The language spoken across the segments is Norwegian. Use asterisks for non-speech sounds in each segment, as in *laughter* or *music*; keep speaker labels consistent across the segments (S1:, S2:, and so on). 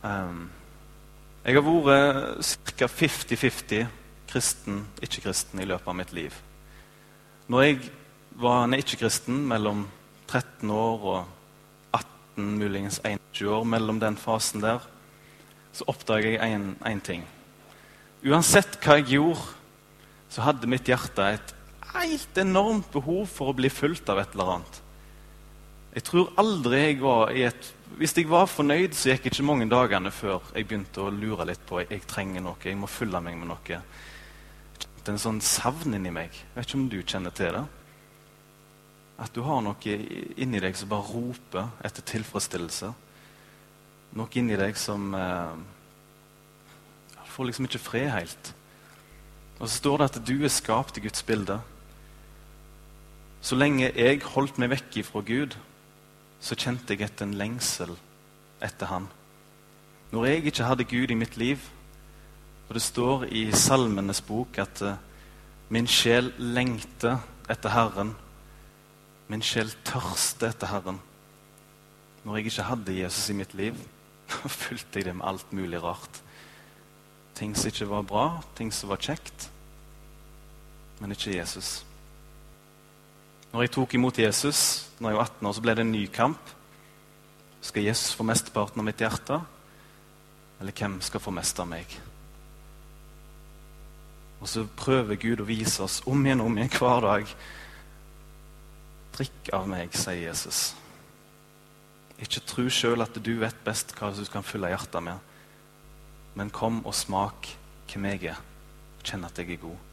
S1: Um, jeg har vært ca. 50-50 kristen, ikke-kristen i løpet av mitt liv. Når jeg var en ikke-kristen mellom 13 år og 18, muligens 21 år, mellom den fasen der, så oppdaga jeg én ting. Uansett hva jeg gjorde, så hadde mitt hjerte et helt enormt behov for å bli fulgt av et eller annet. Jeg tror aldri jeg var i et Hvis jeg var fornøyd, så gikk ikke mange dagene før jeg begynte å lure litt på jeg trenger noe, jeg må fylle meg med noe. Det er en sånn savn inni meg. Jeg vet ikke om du kjenner til det? At du har noe inni deg som bare roper etter tilfredsstillelse. Noe inni deg som eh, får liksom ikke fred helt. Og så står det at du er skapt i Guds bilde. Så lenge jeg holdt meg vekk ifra Gud, så kjente jeg etter en lengsel etter Han. Når jeg ikke hadde Gud i mitt liv, og det står i Salmenes bok at uh, min sjel lengter etter Herren, min sjel tørster etter Herren. Når jeg ikke hadde Jesus i mitt liv, *laughs* fulgte jeg det med alt mulig rart. Ting som ikke var bra, ting som var kjekt, men ikke Jesus. Når jeg tok imot Jesus når jeg var 18 år, så ble det en ny kamp. Skal Jesus få mesteparten av mitt hjerte, eller hvem skal få mest av meg? Og så prøver Gud å vise oss om igjen og om igjen hver dag. Drikk av meg, sier Jesus. Ikke tro sjøl at du vet best hva du kan fylle hjertet med, men kom og smak hvem jeg er. Kjenn at jeg er god.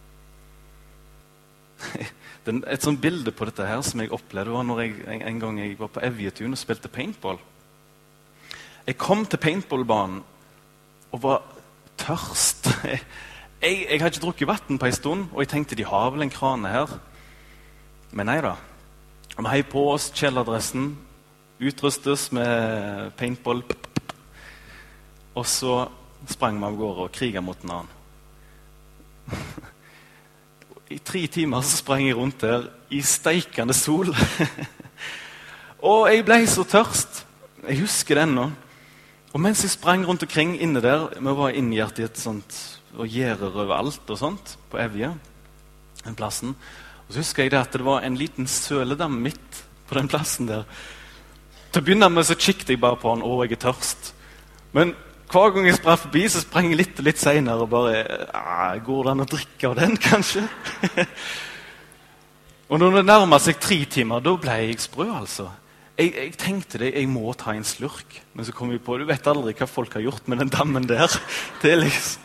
S1: *laughs* et sånt bilde på dette her som jeg opplevde, var når jeg, en, gang jeg var på Evjetun og spilte paintball. Jeg kom til paintballbanen og var tørst. *laughs* Jeg, jeg, hadde ikke drukket vann på en stund, og jeg tenkte de har vel en krane her. Men nei da. Vi heiv på oss kjeledressen, utrustes med paintball. Og så sprang vi av gårde og kriga mot en annen. *laughs* I tre timer så sprang jeg rundt der i steikende sol. *laughs* og jeg ble så tørst. Jeg husker det ennå. Og mens jeg sprang rundt omkring inne der Vi var inngjerdet i et sånt og gjerder overalt og sånt på Evje. den plassen. Og så husker jeg det at det var en liten søledam midt på den plassen der. Til å begynne med så kikket jeg bare på han. Å, jeg er tørst. Men hver gang jeg sprang forbi, så sprang jeg litt og litt seinere og bare ah, Går det an å drikke av den, *laughs* kanskje? og når det nærma seg tre timer, da ble jeg sprø, altså. Jeg, jeg, tenkte det, jeg må ta en slurk. Men så kom jeg på du vet aldri hva folk har gjort med den dammen der. *laughs* Det liksom,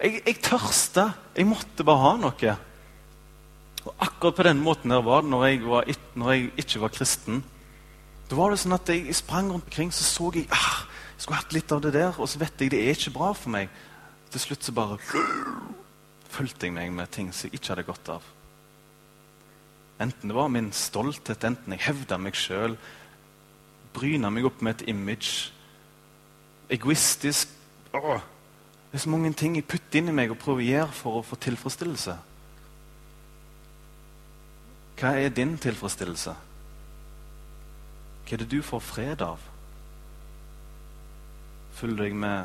S1: jeg, jeg tørsta. Jeg måtte bare ha noe. Og akkurat på den måten der var det når jeg, var, når jeg ikke var kristen. Da var det sånn at jeg sprang rundt omkring så så jeg ah, jeg skulle hatt litt av det der, og så vet jeg det er ikke bra for meg. Til slutt så bare fulgte jeg meg med ting som jeg ikke hadde godt av. Enten det var min stolthet, enten jeg hevda meg sjøl, bryna meg opp med et image, egoistisk Åh, Det er så mange ting jeg putter inn i meg og prøver å gjøre for å få tilfredsstillelse. Hva er din tilfredsstillelse? Hva er det du får fred av? Du deg med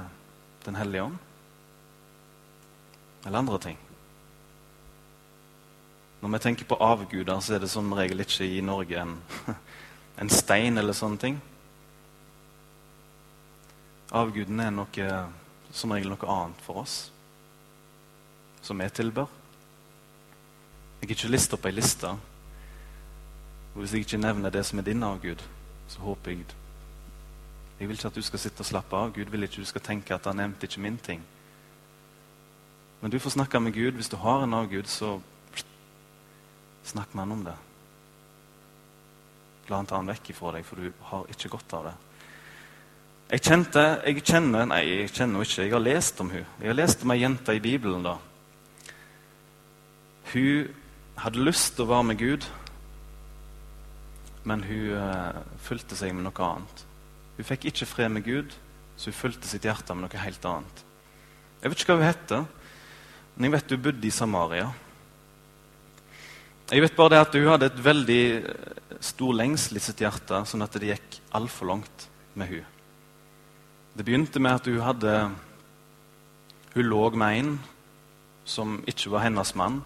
S1: Den hellige ånd? Eller andre ting? Når vi tenker på avguder, så er det som regel ikke i Norge en, *laughs* en stein eller sånne ting. Avguden er noe, som regel noe annet for oss, som vi tilbør. Jeg har ikke lista opp ei liste. Og hvis jeg ikke nevner det som er din avgud, så håper jeg jeg vil ikke at du skal sitte og slappe av. Gud vil ikke du skal tenke at han nevnte ikke min ting. Men du får snakke med Gud. Hvis du har en avgud, så snakk med han om det. La han ta han vekk ifra deg, for du har ikke godt av det. Jeg kjente, jeg kjenner Nei, jeg kjenner ikke. Jeg har lest om hun. Jeg har lest om ei jente i Bibelen. da. Hun hadde lyst til å være med Gud, men hun uh, fulgte seg med noe annet. Hun fikk ikke fred med Gud, så hun fulgte sitt hjerte med noe helt annet. Jeg vet ikke hva hun heter, men jeg vet hun bodde i Samaria. Jeg vet bare det at hun hadde et veldig eh, stor lengsel i sitt hjerte, sånn at det gikk altfor langt med hun. Det begynte med at hun hadde Hun lå med en som ikke var hennes mann.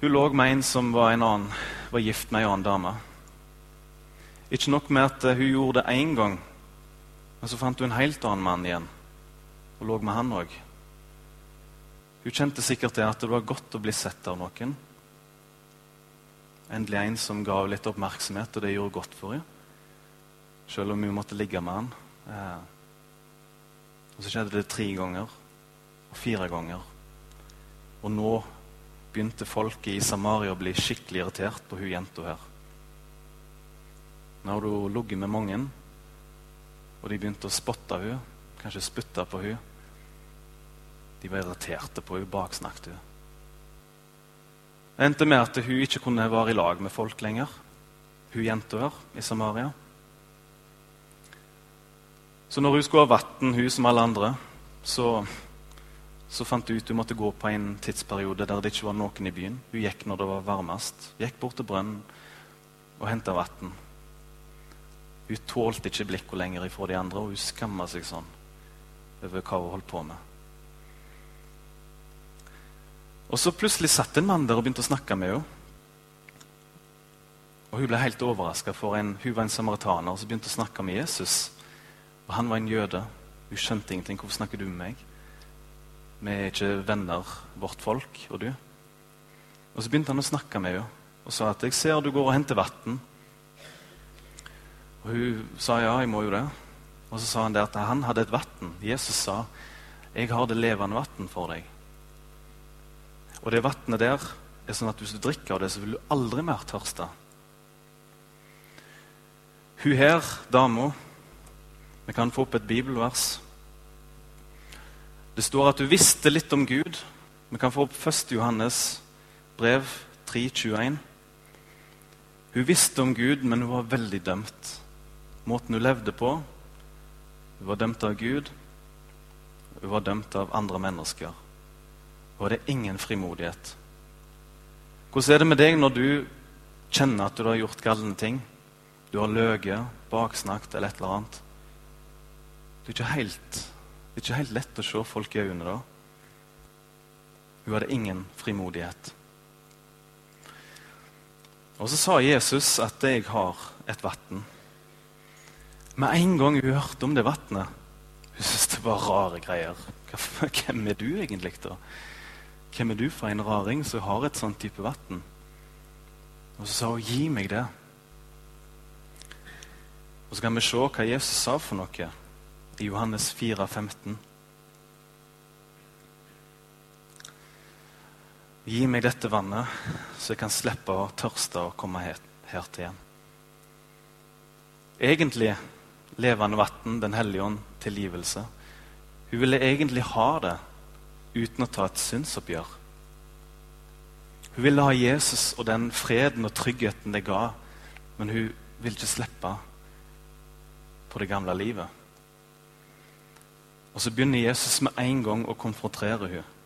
S1: Hun lå med en som var, en annen, var gift med en annen dame. Ikke nok med at hun gjorde det én gang, men så fant hun en helt annen mann igjen og lå med han òg. Hun kjente sikkert det at det var godt å bli sett av noen. Endelig en som ga litt oppmerksomhet, og det gjorde godt for henne. Selv om hun måtte ligge med han. Eh, og Så skjedde det tre ganger og fire ganger. Og nå begynte folket i Samaria å bli skikkelig irritert på hun jenta her. Nå hadde hun ligget med mange, og de begynte å spotte henne, kanskje spytte på henne. De var irriterte på henne, baksnakket henne. Det endte med at hun ikke kunne være i lag med folk lenger, hun jenta her i Samaria. Så når hun skulle ha vann, hun som alle andre, så, så fant hun ut hun måtte gå på en tidsperiode der det ikke var noen i byen. Hun gikk når det var varmest. Gikk bort til brønnen og henta vann. Hun tålte ikke blikket lenger ifra de andre, og hun skamma seg sånn over hva hun holdt på med. Og så plutselig satt en mann der og begynte å snakke med henne. Og Hun ble helt overraska, for en, hun var en samaritaner som begynte å snakke med Jesus. Og Han var en jøde. Hun skjønte ingenting. 'Hvorfor snakker du med meg?' Vi er ikke venner, vårt folk og du. Og Så begynte han å snakke med henne og sa at 'jeg ser du går og henter vann'. Og Hun sa ja, jeg må jo det. Og så sa han det at han hadde et vann. Jesus sa 'jeg har det levende vann for deg'. Og det vannet der er sånn at hvis du drikker av det, så vil du aldri mer tørste. Hun her, dama Vi kan få opp et bibelvers. Det står at hun visste litt om Gud. Vi kan få opp 1. Johannes brev 3,21. Hun visste om Gud, men hun var veldig dømt. Måten hun levde på Hun var dømt av Gud. Hun var dømt av andre mennesker Hun er ingen frimodighet. Hvordan er det med deg når du kjenner at du har gjort galne ting? Du har løyet, baksnakket eller et eller annet. Det er ikke helt, det er ikke helt lett å se folk i øynene da. Hun hadde ingen frimodighet. Og så sa Jesus at 'jeg har et vann'. Med en gang hun hørte om det vannet Hun syntes det var rare greier. *laughs* Hvem er du egentlig, da? Hvem er du for en raring som har et sånt type vann? Og så sa hun, 'Gi meg det'. Og så kan vi se hva Jesus sa for noe i Johannes 4, 15. Gi meg dette vannet, så jeg kan slippe å tørste og komme her, her til igjen. Egentlig levende vann, Den hellige ånd, tilgivelse. Hun ville egentlig ha det uten å ta et synsoppgjør. Hun ville ha Jesus og den freden og tryggheten det ga, men hun ville ikke slippe på det gamle livet. Og så begynner Jesus med en gang å konfrontere henne.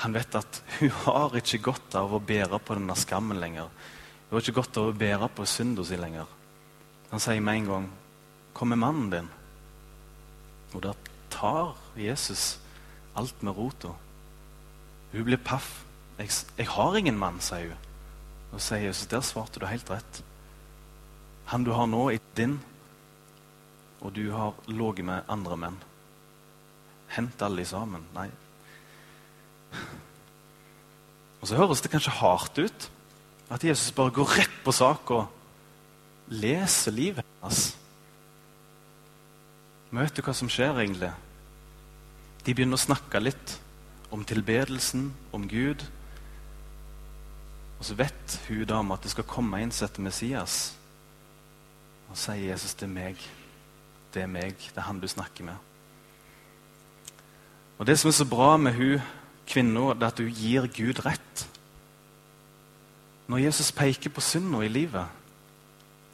S1: Han vet at hun har ikke godt av å bære på denne skammen lenger. Hun har ikke godt av å bære på synda si lenger. Han sier med en gang 'Kom med mannen din'. Og da tar Jesus alt med rota. Hun blir paff. Jeg, jeg, har ingen mann', sier hun. Og sier Jesus, der svarte du helt rett. Han du har nå, er din, og du har ligget med andre menn. Hent alle sammen. Nei. Og Så høres det kanskje hardt ut at Jesus bare går rett på sak og leser livet hennes. Men vet du hva som skjer, egentlig? De begynner å snakke litt om tilbedelsen, om Gud. Og så vet hun dama at det skal komme en som heter Messias. Og sier Jesus det er meg. Det er meg. Det er han du snakker med. Og Det som er så bra med hun kvinna, er at hun gir Gud rett. Når Jesus peker på synda i livet,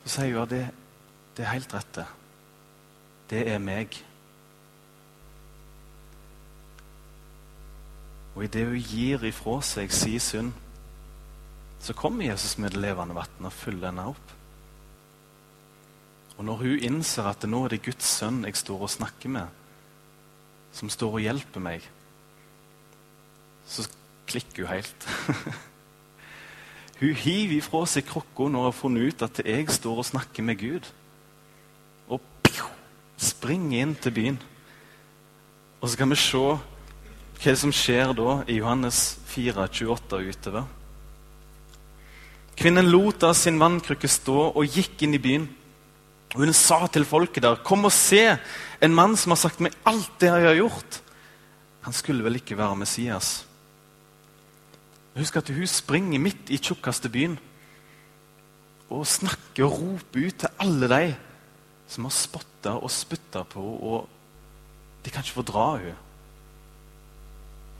S1: så sier hun at det, det er helt rett, det. Det er meg. Og idet hun gir ifra seg si synd, så kommer Jesus med det levende vann og fyller henne opp. Og når hun innser at nå er det Guds sønn jeg står og snakker med, som står og hjelper meg, så klikker hun helt. *laughs* hun hiver ifra seg krukka når hun har funnet ut at jeg står og snakker med Gud. Springer inn til byen. Og så kan vi se hva som skjer da i Johannes 4, 28 og utover. Kvinnen lot da sin vannkrukke stå og gikk inn i byen. Og Hun sa til folket der, 'Kom og se en mann som har sagt meg alt det jeg har gjort.' Han skulle vel ikke være Messias? Husk at hun springer midt i tjukkeste byen og snakker og roper ut til alle de som har spotta og spytta på, henne, og de kan ikke fordra henne.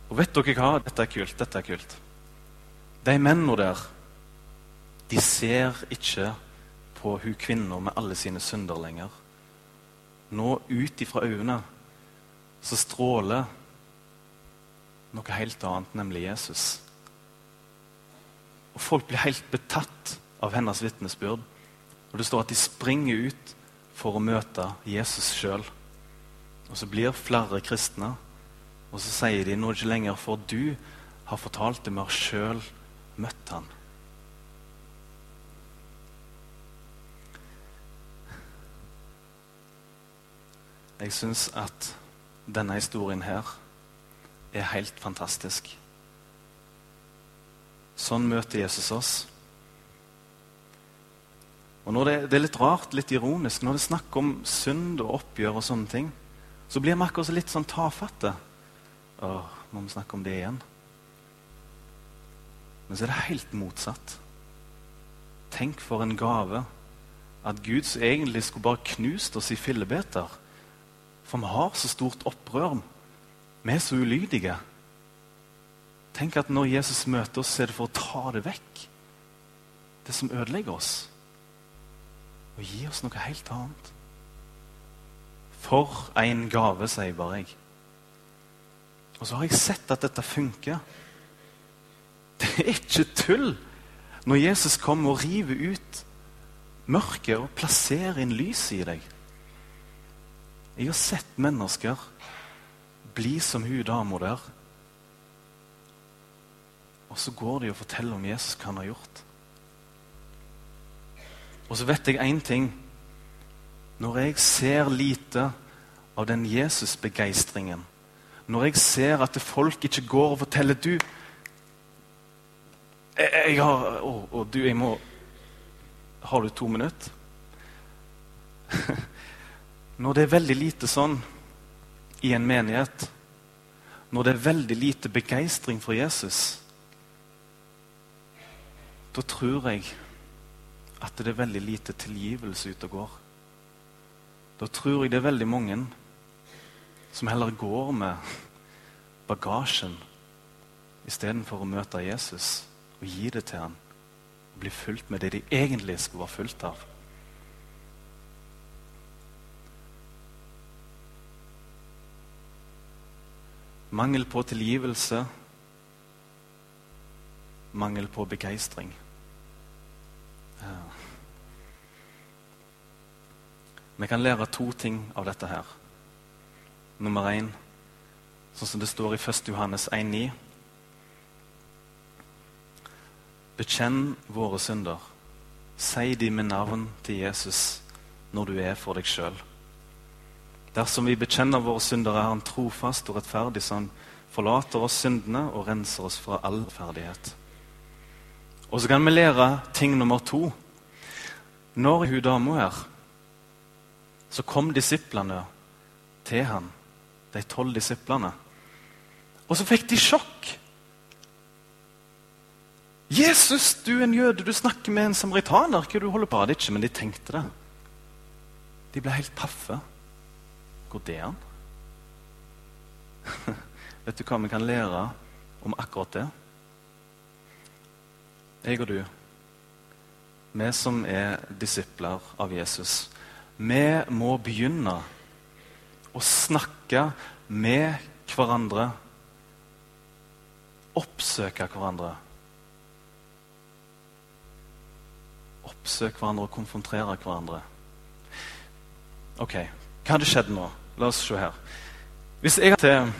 S1: Og vet dere hva? Dette er kult. Dette er kult. De mennene der, de ser ikke på hun kvinna med alle sine synder lenger. Nå ut ifra øynene så stråler noe helt annet, nemlig Jesus. Og Folk blir helt betatt av hennes vitnesbyrd. Og Det står at de springer ut for å møte Jesus sjøl. Og så blir flere kristne, og så sier de nå ikke lenger for du har fortalt det, vi har sjøl møtt han. Jeg syns at denne historien her er helt fantastisk. Sånn møter Jesus oss. Og det, det, er litt rart, litt ironisk, når det er snakk om synd og oppgjør, og sånne ting, så blir vi akkurat litt sånn tafatte. Åh, må vi snakke om det igjen? Men så er det helt motsatt. Tenk for en gave at Gud egentlig skulle bare knust oss i fillebeter for vi har så stort opprør. Vi er så ulydige. Tenk at når Jesus møter oss, så er det for å ta det vekk. Det som ødelegger oss. Og gi oss noe helt annet. For en gave, sier bare jeg. Og så har jeg sett at dette funker. Det er ikke tull når Jesus kommer og river ut mørket og plasserer inn lyset i deg. Jeg har sett mennesker bli som hun dama der. Og så går de og forteller om Jesus hva han har gjort. Og så vet jeg én ting. Når jeg ser lite av den Jesus-begeistringen, når jeg ser at folk ikke går og forteller du, jeg, jeg har, å, å, du, jeg må Har du to minutter? *laughs* Når det er veldig lite sånn i en menighet, når det er veldig lite begeistring for Jesus, da tror jeg at det er veldig lite tilgivelse ute og går. Da tror jeg det er veldig mange som heller går med bagasjen istedenfor å møte Jesus og gi det til ham og bli fulgt med det de egentlig skulle være fulgt av. Mangel på tilgivelse. Mangel på begeistring. Vi kan lære to ting av dette her. Nummer én, sånn som det står i 1. Johannes 1,9. Bekjenn våre synder. Si de med navn til Jesus når du er for deg sjøl. Dersom vi bekjenner våre synder, er Han trofast og rettferdig, så Han forlater oss syndene og renser oss fra all ferdighet. Og så kan vi lære ting nummer to. Når hun dama her, så kom disiplene til han, de tolv disiplene. Og så fikk de sjokk. Jesus, du er en jøde, du snakker med en samaritaner. Hva du holder på? Det ikke, men de tenkte det. De ble helt paffe. Går det an? *laughs* Vet du hva vi kan lære om akkurat det? Jeg og du, vi som er disipler av Jesus, vi må begynne å snakke med hverandre, oppsøke hverandre. Oppsøke hverandre og konfrontere hverandre. Ok, hva hadde skjedd nå? La oss se her. Hvis jeg hadde til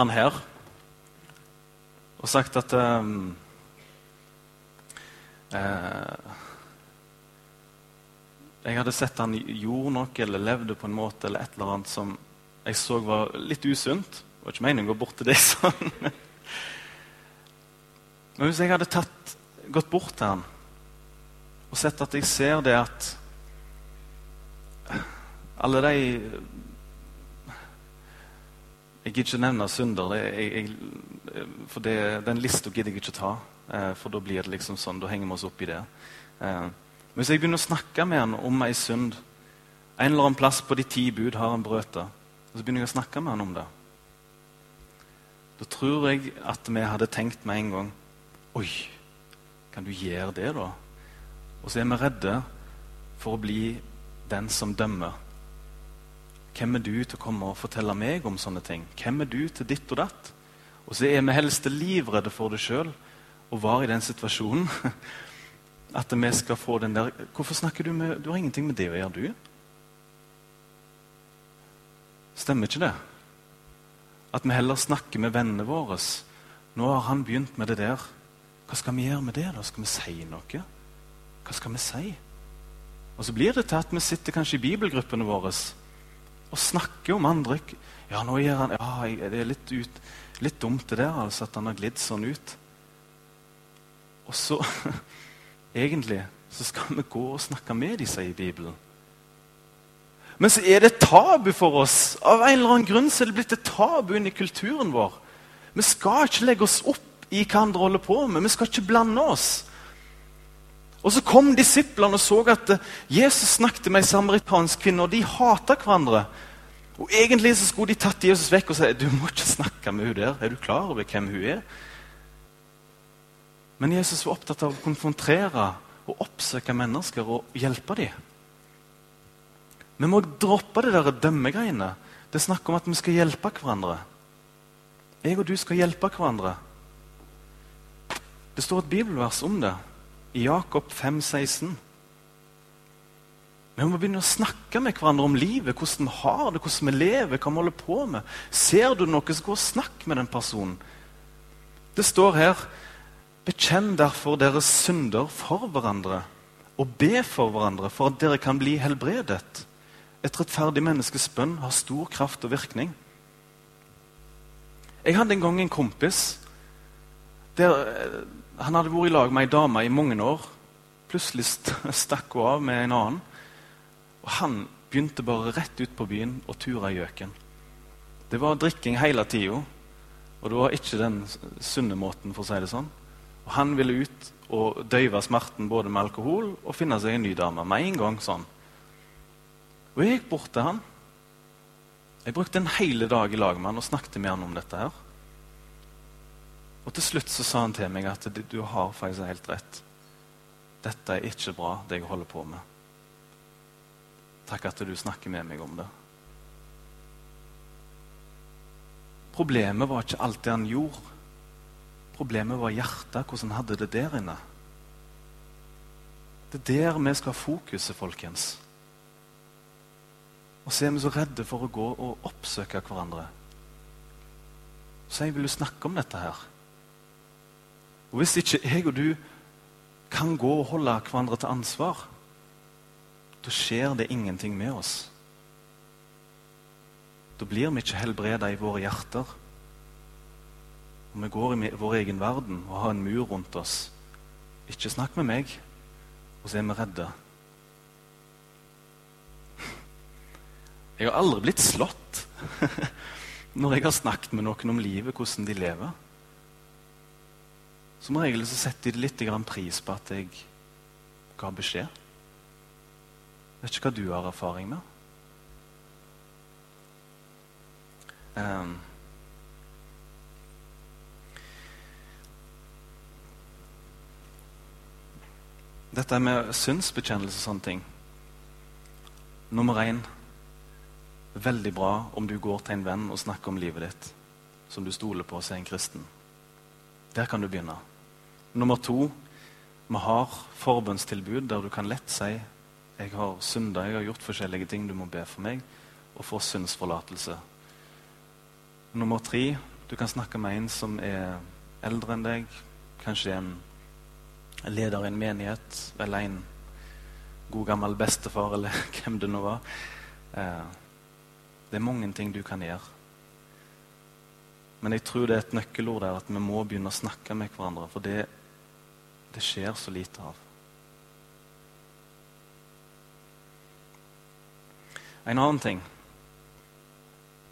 S1: han her og sagt at um, eh, Jeg hadde sett han gjorde noe eller levde på en måte eller et eller annet som jeg så var litt usunt. Det var ikke meningen å gå bort til deg *laughs* sånn. Men hvis jeg hadde tatt, gått bort til han og sett at jeg ser det at alle de Jeg gidder ikke nevne synder, jeg, jeg, for det, den lista gidder jeg ikke ta. Eh, for da blir det liksom sånn, da henger vi oss opp i det. Eh, men hvis jeg begynner å snakke med han om ei synd En eller annen plass på de ti bud har han brøtet, og så begynner jeg å snakke med han om det, da tror jeg at vi hadde tenkt med en gang Oi, kan du gjøre det, da? Og så er vi redde for å bli den som dømmer. Hvem er du til å komme og fortelle meg om sånne ting? Hvem er du til ditt og datt? Og så er vi helst livredde for det sjøl og var i den situasjonen *laughs* at vi skal få den der Hvorfor snakker du med Du har ingenting med det å gjøre, du. Stemmer ikke det? At vi heller snakker med vennene våre. Nå har han begynt med det der. Hva skal vi gjøre med det? da? Skal vi si noe? Hva skal vi si? Og så blir det til at vi sitter kanskje i bibelgruppene våre og snakker om andre. Ja, nå gjør han, ja, det er litt, ut, litt dumt det der, altså, at han har glidd sånn ut. Og så *laughs* Egentlig så skal vi gå og snakke med dem, sier Bibelen. Men så er det tabu for oss. Av en eller annen grunn så er det blitt et tabu i kulturen vår. Vi skal ikke legge oss opp i hva andre holder på med. Vi skal ikke blande oss. Og Så kom disiplene og så at eh, Jesus snakket med ei samaritansk kvinne, og de hata hverandre. Og Egentlig så skulle de tatt Jesus vekk og si du må ikke snakke med hun der. Er du klar over hvem hun er? Men Jesus var opptatt av å konfrontere og oppsøke mennesker og hjelpe dem. Vi må droppe det der dømmegreiene. Det er snakk om at vi skal hjelpe hverandre. Jeg og du skal hjelpe hverandre. Det står et bibelvers om det i Jakob 5, 16. Vi må begynne å snakke med hverandre om livet, hvordan vi har det, hvordan vi lever, hva vi holder på med. Ser du noe, så gå og snakk med den personen. Det står her Bekjenn derfor deres synder for hverandre og be for hverandre for at dere kan bli helbredet. Et rettferdig menneskes bønn har stor kraft og virkning. Jeg hadde en gang en kompis der eh, han hadde vært i lag med ei dame i mange år. Plutselig *laughs* stakk hun av med en annen. Og han begynte bare rett ut på byen og tura gjøken. Det var drikking hele tida, og det var ikke den sunne måten, for å si det sånn. Og Han ville ut og døyve smerten både med alkohol og finne seg en ny dame med en gang. sånn. Og jeg gikk bort til han. Jeg brukte en hel dag i lag med han og snakket med han om dette. her. Og til slutt så sa han til meg at du har faktisk helt rett. Dette er ikke bra, det jeg holder på med. Takk at du snakker med meg om det. Problemet var ikke alt det han gjorde. Problemet var hjertet, hvordan hadde det der inne. Det er der vi skal ha fokuset, folkens. Og så er vi så redde for å gå og oppsøke hverandre. Så jeg vil jo snakke om dette her. Og Hvis ikke jeg og du kan gå og holde hverandre til ansvar, da skjer det ingenting med oss. Da blir vi ikke helbreda i våre hjerter. Og vi går i vår egen verden og har en mur rundt oss. Ikke snakk med meg, og så er vi redde. Jeg har aldri blitt slått *laughs* når jeg har snakket med noen om livet, hvordan de lever. Som regel så setter de litt pris på at jeg ga beskjed. Vet ikke hva du har erfaring med. Um, dette med synsbekjennelse og sånne ting Nummer én veldig bra om du går til en venn og snakker om livet ditt, som du stoler på og ser en kristen. Der kan du begynne. Nummer to vi har forbønnstilbud der du kan lett si jeg har synda, jeg har gjort forskjellige ting. Du må be for meg og få syndsforlatelse. Nummer tre du kan snakke med en som er eldre enn deg. Kanskje en leder en menighet eller en god gammel bestefar, eller *laughs* hvem det nå var. Eh, det er mange ting du kan gjøre. Men jeg tror det er et nøkkelord der at vi må begynne å snakke med hverandre. For det, det skjer så lite av. En annen ting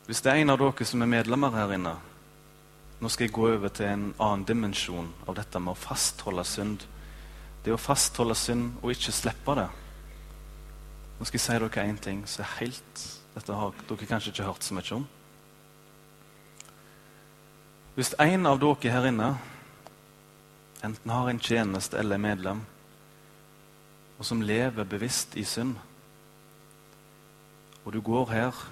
S1: Hvis det er en av dere som er medlemmer her inne Nå skal jeg gå over til en annen dimensjon av dette med å fastholde synd. Det å fastholde synd og ikke slippe det. Nå skal jeg si dere én ting som er helt Dette har dere kanskje ikke hørt så mye om. Hvis en av dere her inne enten har en tjeneste eller er medlem, og som lever bevisst i synd, og du går her,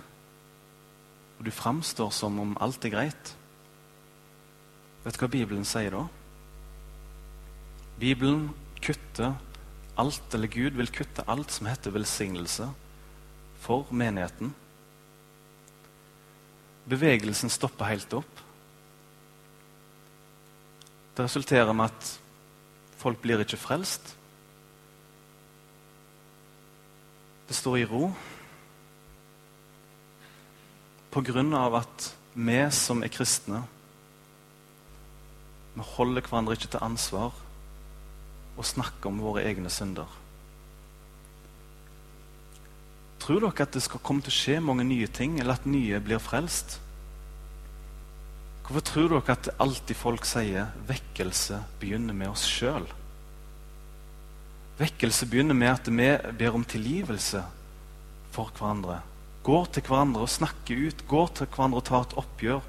S1: og du framstår som om alt er greit Vet du hva Bibelen sier da? Bibelen kutter alt, eller Gud vil kutte alt som heter velsignelse for menigheten. Bevegelsen stopper helt opp. Det resulterer med at folk blir ikke frelst. Det står i ro på grunn av at vi som er kristne, vi holder hverandre ikke til ansvar og snakke om våre egne synder. Tror dere at det skal komme til å skje mange nye ting, eller at nye blir frelst? Hvorfor tror dere at alltid folk sier vekkelse begynner med oss sjøl? Vekkelse begynner med at vi ber om tilgivelse for hverandre. Går til hverandre og snakker ut, går til hverandre og tar et oppgjør.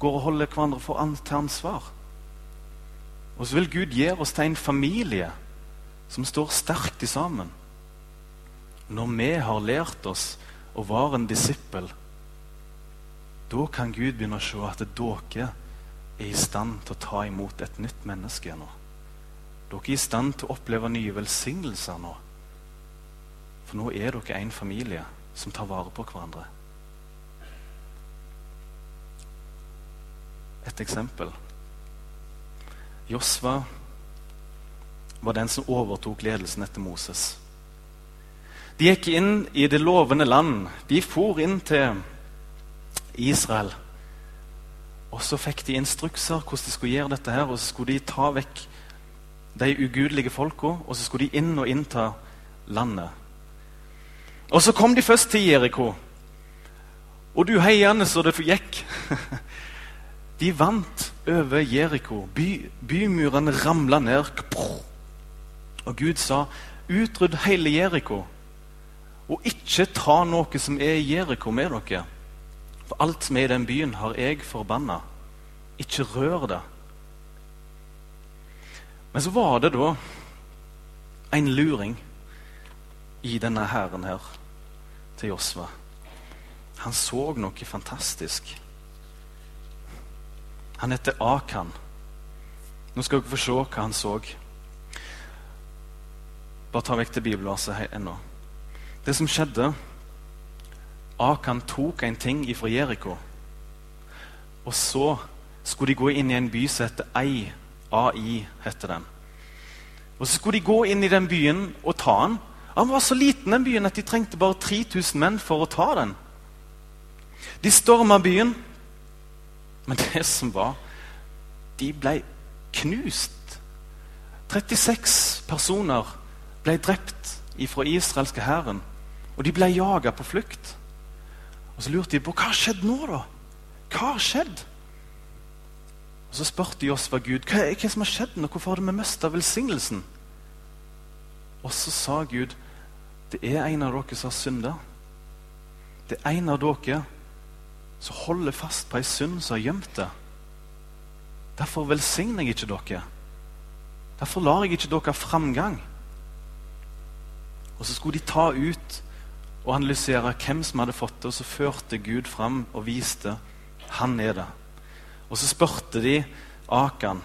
S1: Går og holder hverandre for an til ansvar. Og så vil Gud gi oss til en familie som står sterkt sammen. Når vi har lært oss å være en disippel, da kan Gud begynne å se at dere er i stand til å ta imot et nytt menneske nå. Dere er i stand til å oppleve nye velsignelser nå. For nå er dere en familie som tar vare på hverandre. Et eksempel. Josva var den som overtok ledelsen etter Moses. De gikk inn i det lovende land. De for inn til Israel. Og så fikk de instrukser hvordan de skulle gjøre dette. her, og Så skulle de ta vekk de ugudelige folka, og så skulle de inn og innta landet. Og så kom de først til Jeriko. Og du heiende så det gikk. *laughs* De vant over Jeriko. By, bymurene ramla ned. Og Gud sa, 'Utrydd hele Jeriko.' Og ikke ta noe som er i Jeriko, med dere. For alt som er i den byen, har jeg forbanna. Ikke rør det. Men så var det da en luring i denne hæren her til Josva. Han så noe fantastisk. Han heter Akan. Nå skal dere få se hva han så. Bare ta vekk det bibelverset ennå. Det som skjedde Akan tok en ting ifra Jeriko. Og så skulle de gå inn i en by som heter Ei. AI heter den. Og Så skulle de gå inn i den byen og ta den. Han var så liten den byen at de trengte bare 3000 menn for å ta den. De storma byen. Men det som var De ble knust. 36 personer ble drept fra israelske hæren. Og de ble jaga på flukt. Og Så lurte de på hva har skjedd nå, da? Hva har skjedd? Og Så spurte Josfa Gud hva, hva som har skjedd nå? Hvorfor har vi mista velsignelsen? Og så sa Gud det er en av dere som har synda. Det er en av dere så holder fast på ei synd som har gjemt det. Derfor velsigner jeg ikke dere. Derfor lar jeg ikke dere ha framgang. Og så skulle de ta ut og analysere hvem som hadde fått det, og så førte Gud fram og viste han er det. Og så spurte de Akan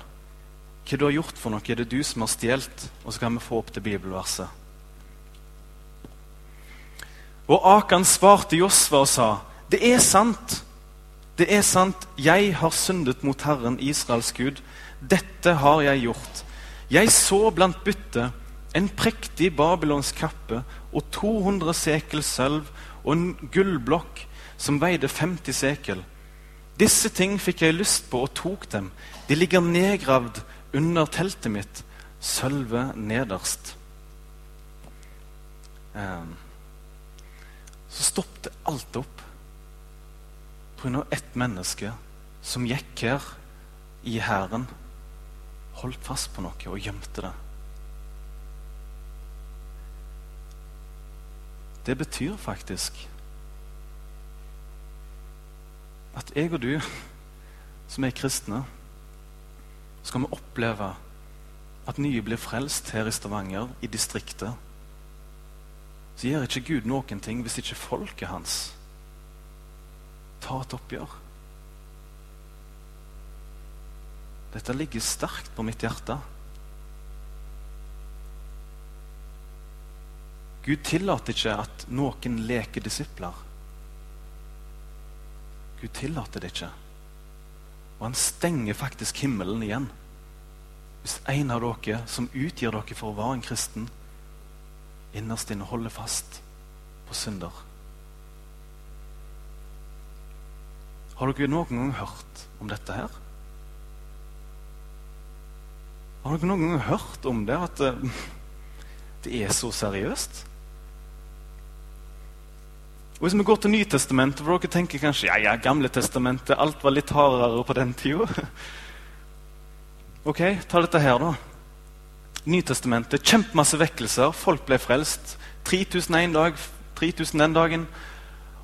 S1: hva du har gjort for noe. Er det du som har stjålet? Og så kan vi få opp det bibelverset. Og Akan svarte Josva og sa, det er sant. Det er sant, jeg har syndet mot Herren Israels Gud. Dette har jeg gjort. Jeg så blant byttet en prektig babylonsk kappe og 200 sekel sølv og en gullblokk som veide 50 sekel. Disse ting fikk jeg lyst på og tok dem. De ligger nedgravd under teltet mitt, sølvet nederst. Um, så stoppet alt opp pga. ett menneske som gikk her i hæren, holdt fast på noe og gjemte det. Det betyr faktisk at jeg og du som er kristne, skal vi oppleve at nye blir frelst her i Stavanger, i distriktet så gjør ikke Gud noen ting hvis ikke folket hans tar et oppgjør. Dette ligger sterkt på mitt hjerte. Gud tillater ikke at noen leker disipler. Gud tillater det ikke. Og han stenger faktisk himmelen igjen. Hvis en av dere som utgir dere for å være en kristen, innerst inne holder fast på synder. Har dere noen gang hørt om dette her? Har dere noen gang hørt om det, at eh, det er så seriøst? Og Hvis vi går til Nytestamentet, for dere tenker kanskje ja, ja, Gamle testamentet, alt var litt hardere på den tida. Ok, ta dette her, da. Nytestamentet. Kjempemasse vekkelser. Folk ble frelst. 3000 en dag, 3000 den dagen.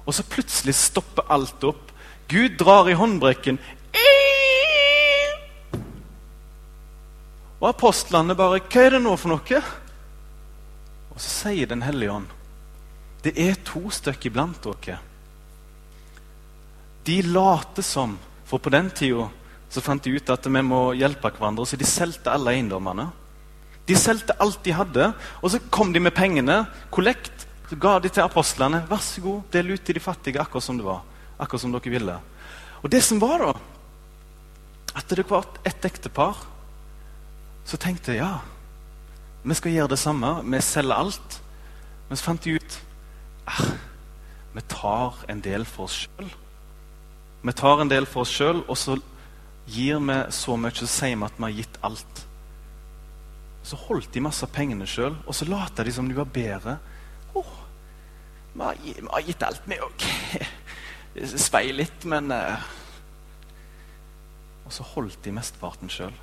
S1: Og så plutselig stopper alt opp. Gud drar i håndbrekken. Og apostlene bare 'Hva er det nå for noe?' Og så sier Den hellige ånd, 'Det er to stykker iblant dere.' De later som, for på den tida så fant de ut at vi må hjelpe hverandre, så de solgte alle eiendommene. De solgte alt de hadde, og så kom de med pengene. Kollekt. Så ga de til apostlene. Vær så god, del ut til de fattige akkurat som det var. Akkurat som dere ville. Og det som var, da At det var et ektepar så tenkte jeg ja, vi skal gjøre det samme. Vi selger alt. Men så fant de ut ah, vi tar en del for oss sjøl. Vi tar en del for oss sjøl, og så gir vi så mye, så sier vi at vi har gitt alt. Så holdt de masse av pengene sjøl, og så later de som de var bedre. Oh, vi, har, gitt alt, vi òg. *laughs* Svei litt, men uh... Og så holdt de mesteparten sjøl.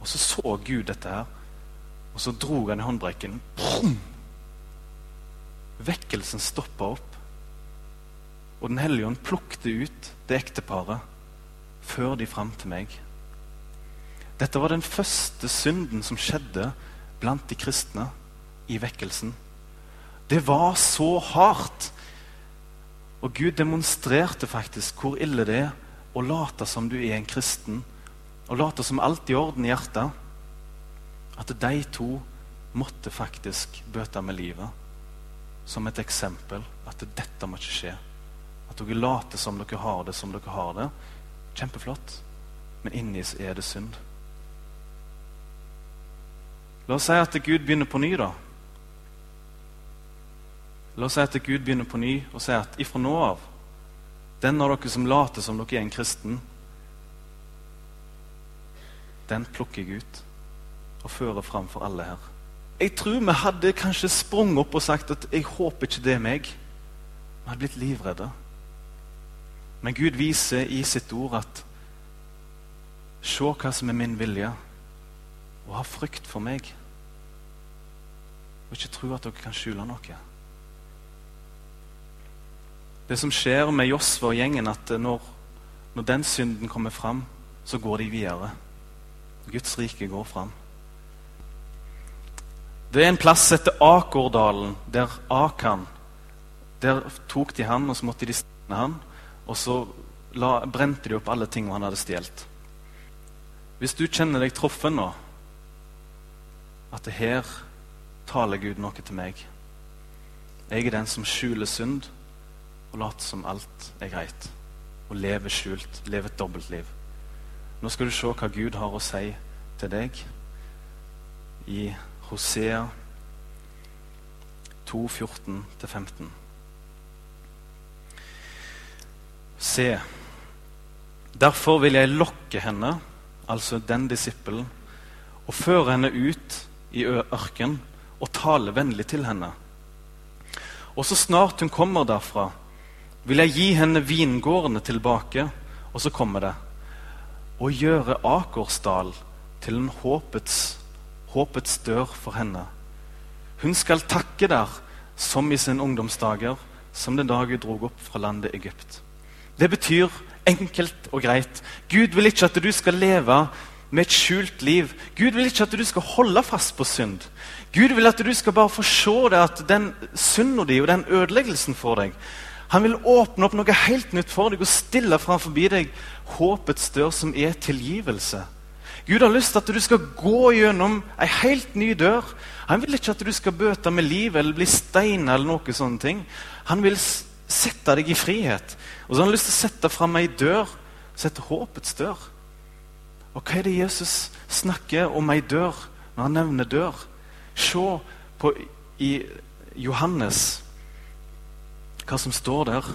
S1: Og så så Gud dette her, og så dro han i håndbrekken. Vekkelsen stoppa opp. Og Den hellige ånd plukte ut det ekteparet. Før de fram til meg. Dette var den første synden som skjedde blant de kristne i vekkelsen. Det var så hardt. Og Gud demonstrerte faktisk hvor ille det er å late som du er en kristen, og late som alt i orden i hjertet. At de to måtte faktisk bøte med livet. Som et eksempel. At dette må ikke skje. At dere later som dere har det som dere har det. Kjempeflott. Men inni er det synd. La oss si at Gud begynner på ny, da. La oss si at Gud begynner på ny og sier at ifra nå av Den av dere som later som dere er en kristen, den plukker jeg ut og fører fram for alle her. Jeg tror vi hadde kanskje sprunget opp og sagt at 'jeg håper ikke det er meg'. Vi hadde blitt livredde. Men Gud viser i sitt ord at 'se hva som er min vilje' og ha frykt for meg. Og ikke tro at dere kan skjule noe. Det som skjer med Josva og gjengen, at når, når den synden kommer fram, så går de videre. Guds rike går fram. Det er en plass etter Akordalen, der Akan Der tok de han, og så måtte de stjele han. Og så la, brente de opp alle tingene han hadde stjålet. Hvis du kjenner deg truffet nå at det her taler Gud noe til meg. Jeg er den som skjuler synd og late som alt er greit. Og leve skjult, leve et dobbeltliv. Nå skal du se hva Gud har å si til deg i Hosea 2, 14-15. Se, derfor vil jeg lokke henne, altså den disippelen, og føre henne ut i ørken og tale vennlig til henne. Og så snart hun kommer derfra, vil jeg gi henne vingårdene tilbake. Og så kommer det og gjøre Akersdal til en håpets, håpets dør for henne. Hun skal takke der som i sine ungdomsdager, som den dag hun drog opp fra landet Egypt. Det betyr enkelt og greit. Gud vil ikke at du skal leve med et skjult liv. Gud vil ikke at du skal holde fast på synd. Gud vil at du skal bare få se det at den synda di og den ødeleggelsen for deg Han vil åpne opp noe helt nytt for deg og stille framfor deg håpets dør, som er tilgivelse. Gud har lyst til at du skal gå gjennom ei helt ny dør. Han vil ikke at du skal bøte med livet eller bli steina eller noe sånne ting. Han vil sette deg i frihet. Og så har han lyst til å sette fram ei dør, sette håpets dør. Og hva er det Jesus snakker om ei dør når han nevner dør? Se på i Johannes hva som står der.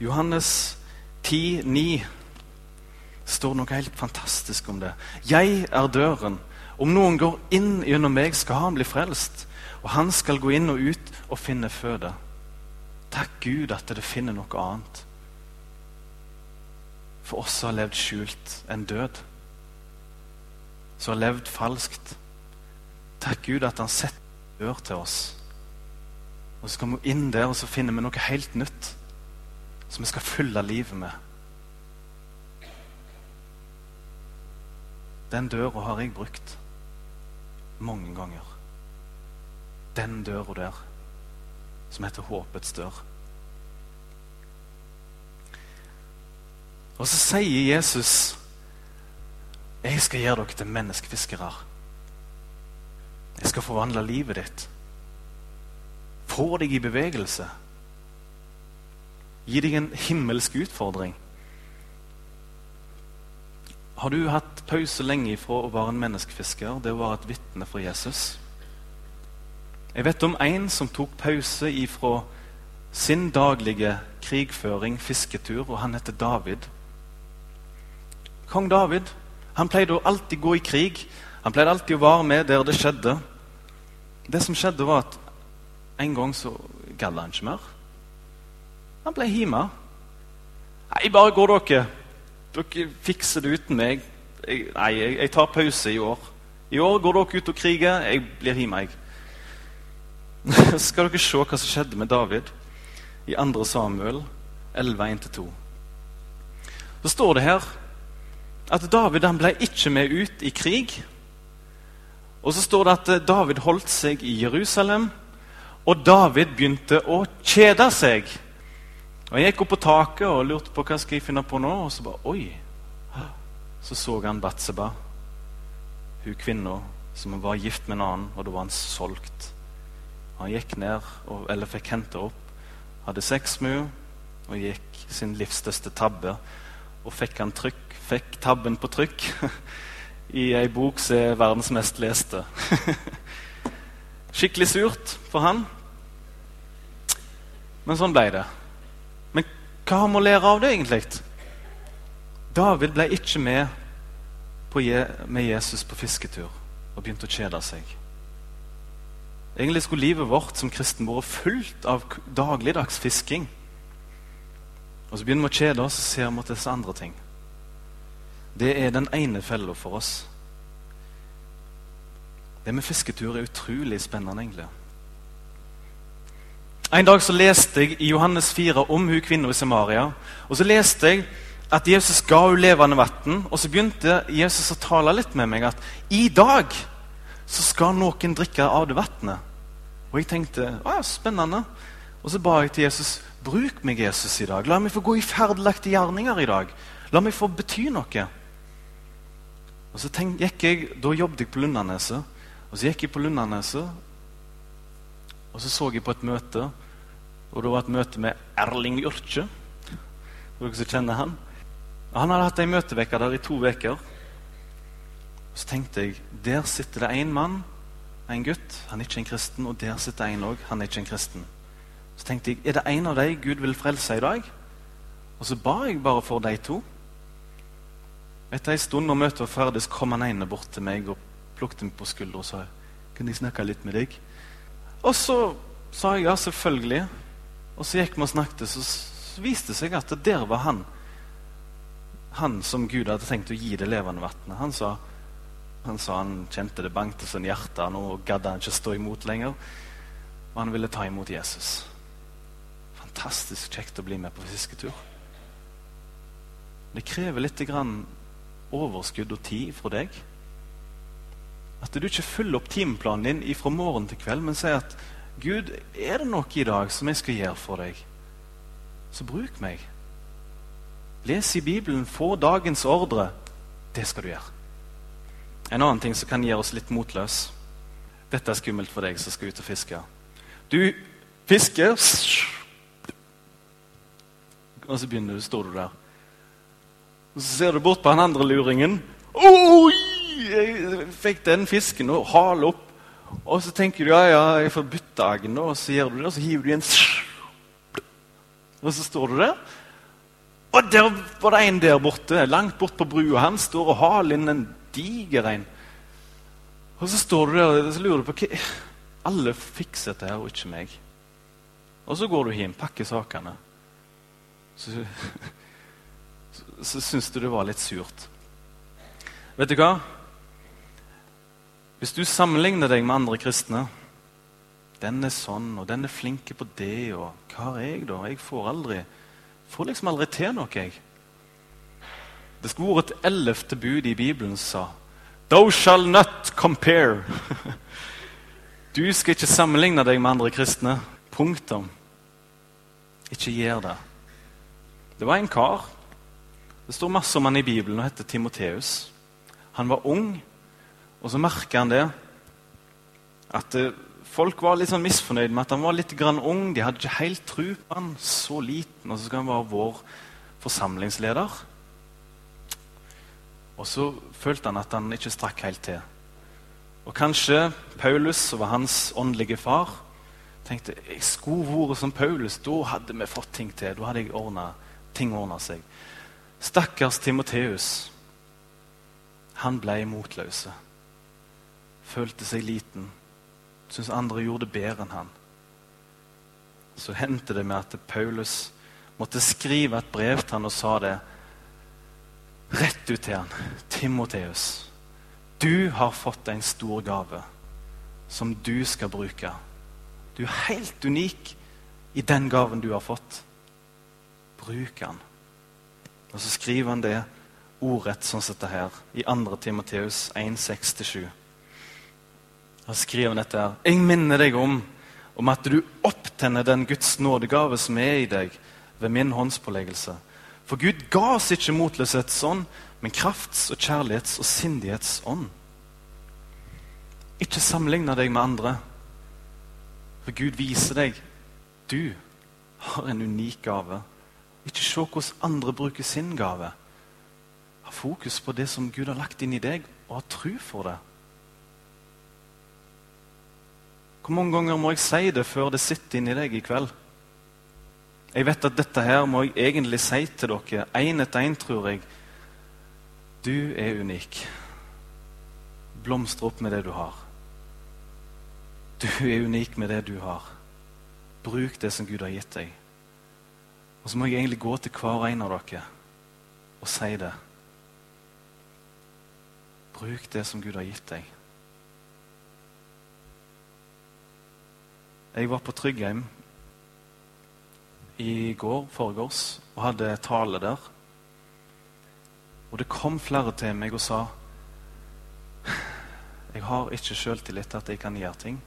S1: Johannes 10, 10,9 står noe helt fantastisk om det. Jeg er døren. Om noen går inn gjennom meg, skal han bli frelst. Og han skal gå inn og ut og finne føde. Takk Gud at det finner noe annet. For oss som har levd skjult en død. Som har levd falskt. Takk Gud at han setter dør til oss. Og så kommer vi inn der, og så finner vi noe helt nytt som vi skal fylle livet med. Den døra har jeg brukt mange ganger. Den døra der, som heter håpets dør. Og så sier Jesus, 'Jeg skal gjøre dere til menneskefiskere.' 'Jeg skal forvandle livet ditt.' Få deg i bevegelse. Gi deg en himmelsk utfordring. Har du hatt pause lenge ifra å være en menneskefisker, det å være et vitne for Jesus? Jeg vet om en som tok pause ifra sin daglige krigføring, fisketur, og han heter David. Kong David han pleide å alltid gå i krig. Han pleide alltid å være med der det skjedde. Det som skjedde, var at en gang så gadd han ikke mer. Han ble hjemme. Nei, bare gå, dere. Dere fikser det uten meg. Jeg, nei, jeg, jeg, tar pause i år. I år går dere ut og kriger. Jeg blir hjemme, jeg. *laughs* Skal dere se hva som skjedde med David i 2. Samuel 11.1-2. Så står det her at David han ble ikke med ut i krig. Og så står det at David holdt seg i Jerusalem, og David begynte å kjede seg. Og Jeg gikk opp på taket og lurte på hva skal jeg finne på nå. Og så bare Oi! Så så han Batseba, hun kvinna som var gift med en annen, og da var han solgt. Han gikk ned, eller fikk henta opp, hadde sex med henne og gikk sin livs største tabbe. Og fikk han trykk, fikk tabben på trykk *laughs* i ei bok som er verdens mest leste. *laughs* Skikkelig surt for han. Men sånn ble det. Men Hva har vi å lære av det, egentlig? David ble ikke med, Je med Jesus på fisketur og begynte å kjede seg. Egentlig skulle livet vårt som kristen vært fullt av dagligdags fisking. Og så begynner vi å kjede oss og ser mot disse andre ting. Det er den ene fella for oss. Det med fisketur er utrolig spennende, egentlig. En dag så leste jeg i Johannes 4 om hun kvinna i Samaria. Og så leste jeg at Jesus ga henne levende vann. Og så begynte Jesus å tale litt med meg at i dag så skal noen drikke av det vannet. Og jeg tenkte å ja, spennende. Og så ba jeg til Jesus bruk meg, Jesus, i dag. La meg få gå i ferdelagte gjerninger i dag. La meg få bety noe. Og så tenk, gikk jeg, Da jobbet jeg på Lundaneset. Og så gikk jeg på Lundaneset, og så så jeg på et møte Og Det var et møte med Erling Jørkje. Dere som kjenner han. Han hadde hatt ei møtevekke der i to uker. Så tenkte jeg der sitter det én mann, en gutt. Han er ikke en kristen. Og der sitter en òg. Han er ikke en kristen. Så tenkte jeg er det en av dem Gud vil frelse i dag? Og så ba jeg bare for de to. Etter ei stund når møtet var ferdig, så kom han ene bort til meg og plukket meg på skuldra og sa kunne jeg snakke litt med deg. Og så sa jeg ja, selvfølgelig. Og så gikk vi og snakket, så, viste det seg at der var han. Han som Gud hadde tenkt å gi det levende vannet. Han han sa han kjente det bankte sin hjerte, nå gadd han ikke stå imot lenger. Og han ville ta imot Jesus. Fantastisk kjekt å bli med på fisketur. Det krever litt overskudd og tid fra deg. At du ikke følger opp timeplanen din fra morgen til kveld, men sier at Gud, er det noe i dag som jeg skal gjøre for deg, så bruk meg. Les i Bibelen, få dagens ordre. Det skal du gjøre. En annen ting som kan gjøre oss litt motløse. Dette er skummelt for deg som skal ut og fiske. Du fisker, og så begynner du, står du der. Og Så ser du bort på han andre luringen. Oi! Jeg fikk den fisken og hale opp. Og så tenker du ja, ja, jeg får bytte agn, og så gjør du det, og så hiver du igjen Og så står du der. Og der var det en der borte, langt bort på brua. Han står og haler inn en diger en. Og så står du der og så lurer du på hva Alle fikser dette her, og ikke meg. Og så går du hjem, pakker sakene. Så *laughs* så syns du det var litt surt. Vet du hva? Hvis du sammenligner deg med andre kristne Den er sånn, og den er flink på det, og hva har jeg, da? Jeg får aldri får liksom aldri til noe, jeg. Det skulle vært et ellevte bud i Bibelen som sa Thou shall not compare. *laughs* Du skal ikke sammenligne deg med andre kristne. Punktum. Ikke gjør det. Det var en kar det står masse om han i Bibelen og heter Timoteus. Han var ung, og så merker han det at eh, folk var litt sånn misfornøyd med at han var litt grann ung. De hadde ikke helt tro på han, så liten, og så skal han være vår forsamlingsleder. Og så følte han at han ikke strakk helt til. Og kanskje Paulus, som var hans åndelige far, tenkte jeg skulle vært som Paulus. Da hadde vi fått ting til. Da hadde ordnet, ting ordna seg. Stakkars Timoteus. Han ble motløse. Følte seg liten. Syntes andre gjorde det bedre enn han. Så hendte det med at Paulus måtte skrive et brev til han og sa det rett ut til han. Timoteus, du har fått en stor gave som du skal bruke. Du er helt unik i den gaven du har fått. Bruk den. Og så skriver han det ordrett sånn som dette her, i 2. Timoteus 1,6-7. Da skriver han dette her. Jeg minner deg om, om at du opptenner den Guds nådegave som er i deg, ved min håndspåleggelse. For Gud ga oss ikke motløshetsånd, men krafts- og kjærlighets- og sindighetsånd. Ikke sammenligne deg med andre, for Gud viser deg du har en unik gave ikke se hvordan andre bruker sin gave. Ha fokus på det som Gud har lagt inn i deg, og ha tro for det. Hvor mange ganger må jeg si det før det sitter inni deg i kveld? Jeg vet at dette her må jeg egentlig si til dere én etter én, tror jeg. Du er unik. Blomstre opp med det du har. Du er unik med det du har. Bruk det som Gud har gitt deg. Og så må jeg egentlig gå til hver en av dere og si det. Bruk det som Gud har gitt deg. Jeg var på Tryggheim i går, foregårs, og hadde tale der. Og det kom flere til meg og sa Jeg har ikke sjøltillit til at jeg kan gjøre ting.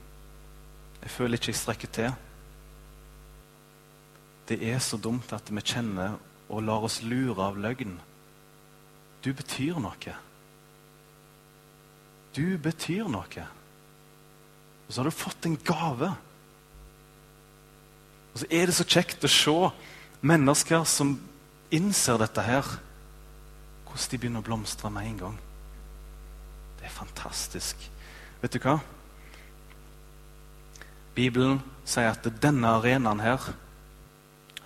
S1: Jeg føler ikke jeg strekker til. Det er så dumt at vi kjenner og lar oss lure av løgn. Du betyr noe. Du betyr noe. Og så har du fått en gave. Og så er det så kjekt å se mennesker som innser dette her. Hvordan de begynner å blomstre med en gang. Det er fantastisk. Vet du hva? Bibelen sier at denne arenaen her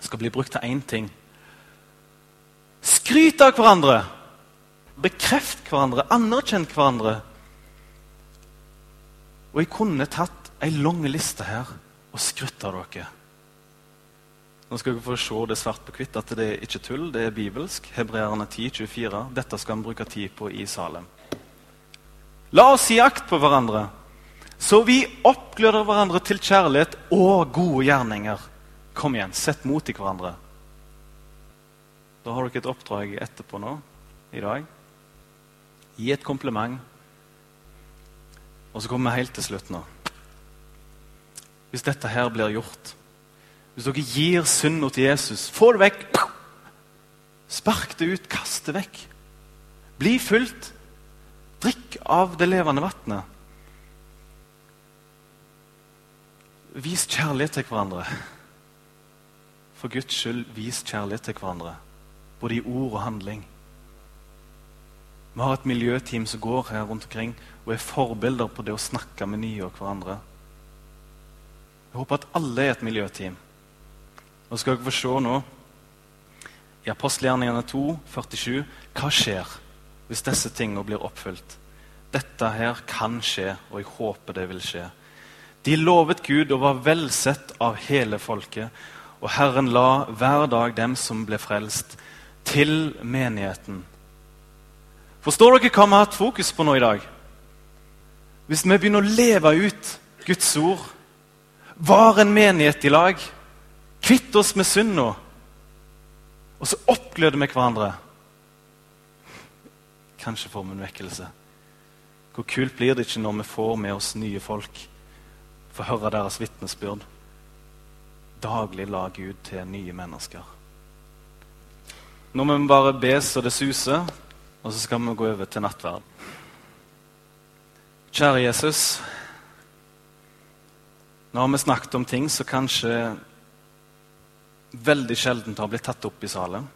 S1: skal bli brukt til én ting. Skryt av hverandre! Bekreft hverandre, anerkjenn hverandre. Og jeg kunne tatt ei lang liste her og skrytt av dere. Nå skal dere få se det svart på hvitt at det er ikke tull, det er bibelsk. Hebreerne 10, 24. Dette skal vi bruke tid på i Salem. La oss gi akt på hverandre, så vi oppgløder hverandre til kjærlighet og gode gjerninger. Kom igjen, sett mot i hverandre. Da har dere et oppdrag etterpå nå, i dag. Gi et kompliment. Og så kommer vi helt til slutt nå. Hvis dette her blir gjort, hvis dere gir synda til Jesus, få det vekk. Spark det ut, kast det vekk. Bli fulgt. Drikk av det levende vannet. Vis kjærlighet til hverandre. For Guds skyld, vis kjærlighet til hverandre. Både i ord og handling. Vi har et miljøteam som går her rundt omkring og er forbilder på det å snakke med nye og hverandre. Jeg håper at alle er et miljøteam. Nå skal dere få se nå i apostelgjerningene 2, 47, hva skjer hvis disse tingene blir oppfylt. Dette her kan skje, og jeg håper det vil skje. De lovet Gud og var velsett av hele folket, og Herren la hver dag dem som ble frelst, til menigheten. Forstår dere hva vi har hatt fokus på nå i dag? Hvis vi begynner å leve ut Guds ord, var en menighet i lag, kvitt oss med synda, og så oppgløder vi hverandre Kanskje får vi en vekkelse. Hvor kult blir det ikke når vi får med oss nye folk? Får høre deres vitnesbyrd. Daglig la Gud til nye mennesker. Nå må vi bare be så det suser, og så skal vi gå over til nattverd. Kjære Jesus. Nå har vi snakket om ting som kanskje veldig sjelden har blitt tatt opp i salen.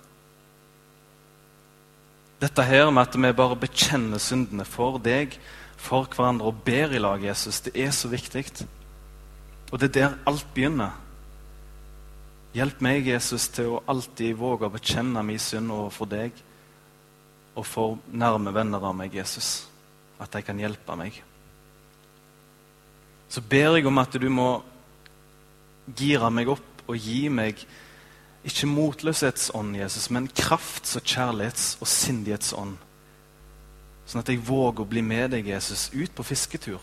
S1: Dette her med at vi bare bekjenner syndene for deg, for hverandre og ber i lag, Jesus, det er så viktig. Og det er der alt begynner. Hjelp meg, Jesus, til å alltid våge å bekjenne min synd overfor deg og for nærme venner av meg, Jesus. At de kan hjelpe meg. Så ber jeg om at du må gire meg opp og gi meg ikke motløshetsånd, Jesus, men krafts- og kjærlighets- og sindighetsånd. Sånn at jeg våger å bli med deg, Jesus, ut på fisketur.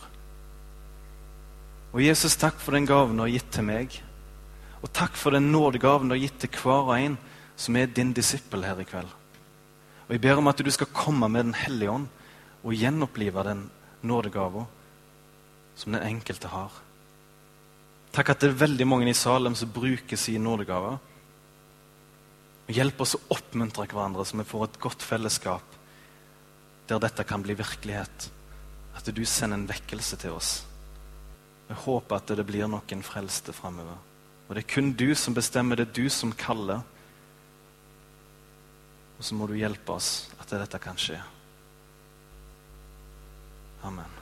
S1: Og Jesus, takk for den gaven du har gitt til meg. Og takk for den nådegaven du har gitt til hver og en som er din disippel her i kveld. Og Jeg ber om at du skal komme med Den hellige ånd og gjenopplive den nådegaven som den enkelte har. Takk at det er veldig mange i Salem som bruker sin nådegaver. Og Hjelp oss å oppmuntre hverandre, så vi får et godt fellesskap der dette kan bli virkelighet. At du sender en vekkelse til oss. Jeg håper at det blir noen frelste framover. Og det er kun du som bestemmer, det er du som kaller. Og så må du hjelpe oss at dette kan skje. Amen.